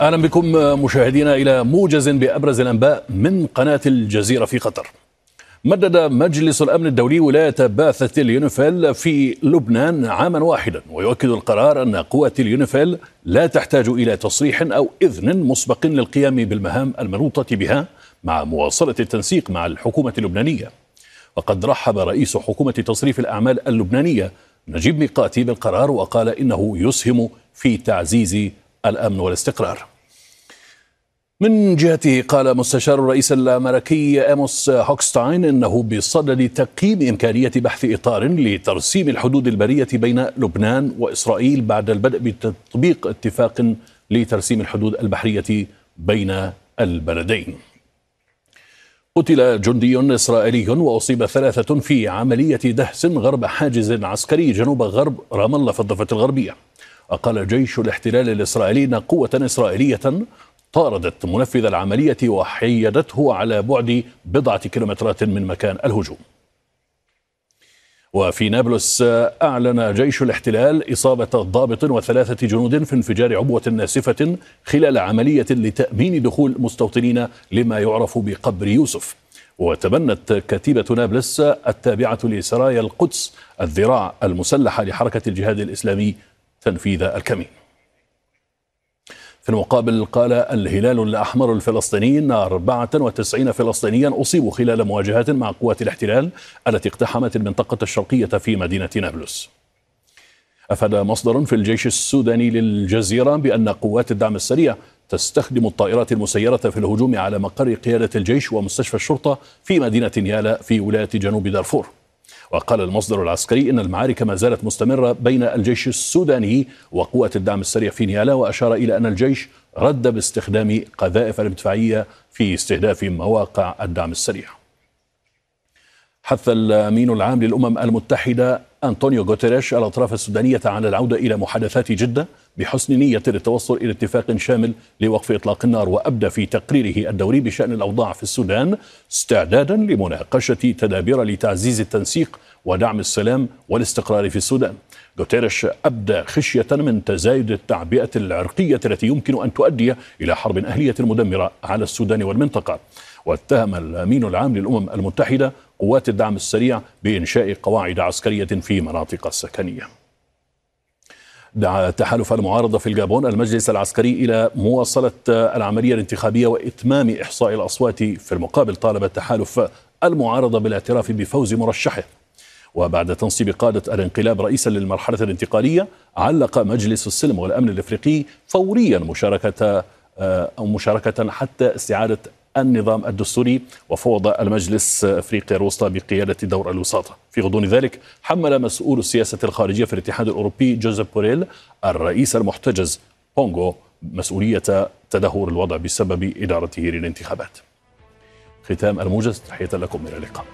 أهلا بكم مشاهدينا إلى موجز بأبرز الأنباء من قناة الجزيرة في قطر. مدد مجلس الأمن الدولي ولاية بعثة اليونيفيل في لبنان عاما واحدا ويؤكد القرار أن قوات اليونيفيل لا تحتاج إلى تصريح أو إذن مسبق للقيام بالمهام المنوطة بها مع مواصلة التنسيق مع الحكومة اللبنانية. وقد رحب رئيس حكومة تصريف الأعمال اللبنانية نجيب ميقاتي بالقرار وقال إنه يسهم في تعزيز الأمن والاستقرار. من جهته قال مستشار الرئيس الأمريكي أموس هوكستاين إنه بصدد تقييم إمكانية بحث إطار لترسيم الحدود البرية بين لبنان وإسرائيل بعد البدء بتطبيق اتفاق لترسيم الحدود البحرية بين البلدين. قتل جندي إسرائيلي وأصيب ثلاثة في عملية دهس غرب حاجز عسكري جنوب غرب رام الله في الضفة الغربية. وقال جيش الاحتلال الإسرائيلي ان قوة إسرائيلية طاردت منفذ العملية وحيدته على بعد بضعة كيلومترات من مكان الهجوم. وفي نابلس أعلن جيش الاحتلال إصابة ضابط وثلاثة جنود في انفجار عبوة ناسفة خلال عملية لتأمين دخول مستوطنين لما يعرف بقبر يوسف. وتبنت كتيبة نابلس التابعة لسرايا القدس الذراع المسلحة لحركة الجهاد الإسلامي تنفيذ الكمين. في المقابل قال الهلال الأحمر الفلسطيني أن 94 فلسطينيا أصيبوا خلال مواجهات مع قوات الاحتلال التي اقتحمت المنطقة الشرقية في مدينة نابلس. أفاد مصدر في الجيش السوداني للجزيرة بأن قوات الدعم السريع تستخدم الطائرات المسيرة في الهجوم على مقر قيادة الجيش ومستشفى الشرطة في مدينة نيالا في ولاية جنوب دارفور. وقال المصدر العسكري إن المعارك ما زالت مستمرة بين الجيش السوداني وقوات الدعم السريع في نيالا وأشار إلى أن الجيش رد باستخدام قذائف المدفعيه في استهداف مواقع الدعم السريع. حث الأمين العام للأمم المتحدة أنطونيو غوتيريش الأطراف السودانية على العودة إلى محادثات جدة بحسن نية للتوصل إلى اتفاق شامل لوقف إطلاق النار وأبدى في تقريره الدوري بشأن الأوضاع في السودان استعدادا لمناقشة تدابير لتعزيز التنسيق ودعم السلام والاستقرار في السودان. غوتيريش أبدى خشية من تزايد التعبئة العرقية التي يمكن أن تؤدي إلى حرب أهلية مدمرة على السودان والمنطقة. واتهم الأمين العام للأمم المتحدة قوات الدعم السريع بإنشاء قواعد عسكرية في مناطق سكنيه. دعا تحالف المعارضة في الجابون المجلس العسكري إلى مواصلة العملية الانتخابية وإتمام إحصاء الأصوات في المقابل طالب التحالف المعارضة بالاعتراف بفوز مرشحه وبعد تنصيب قادة الانقلاب رئيسا للمرحلة الانتقالية علق مجلس السلم والأمن الإفريقي فوريا مشاركة أو مشاركة حتى استعادة النظام الدستوري وفوض المجلس أفريقيا الوسطى بقيادة دور الوساطة. في غضون ذلك حمل مسؤول السياسة الخارجية في الاتحاد الأوروبي جوزيف بوريل الرئيس المحتجز بونغو مسؤولية تدهور الوضع بسبب إدارته للانتخابات. ختام الموجز تحية لكم إلى اللقاء.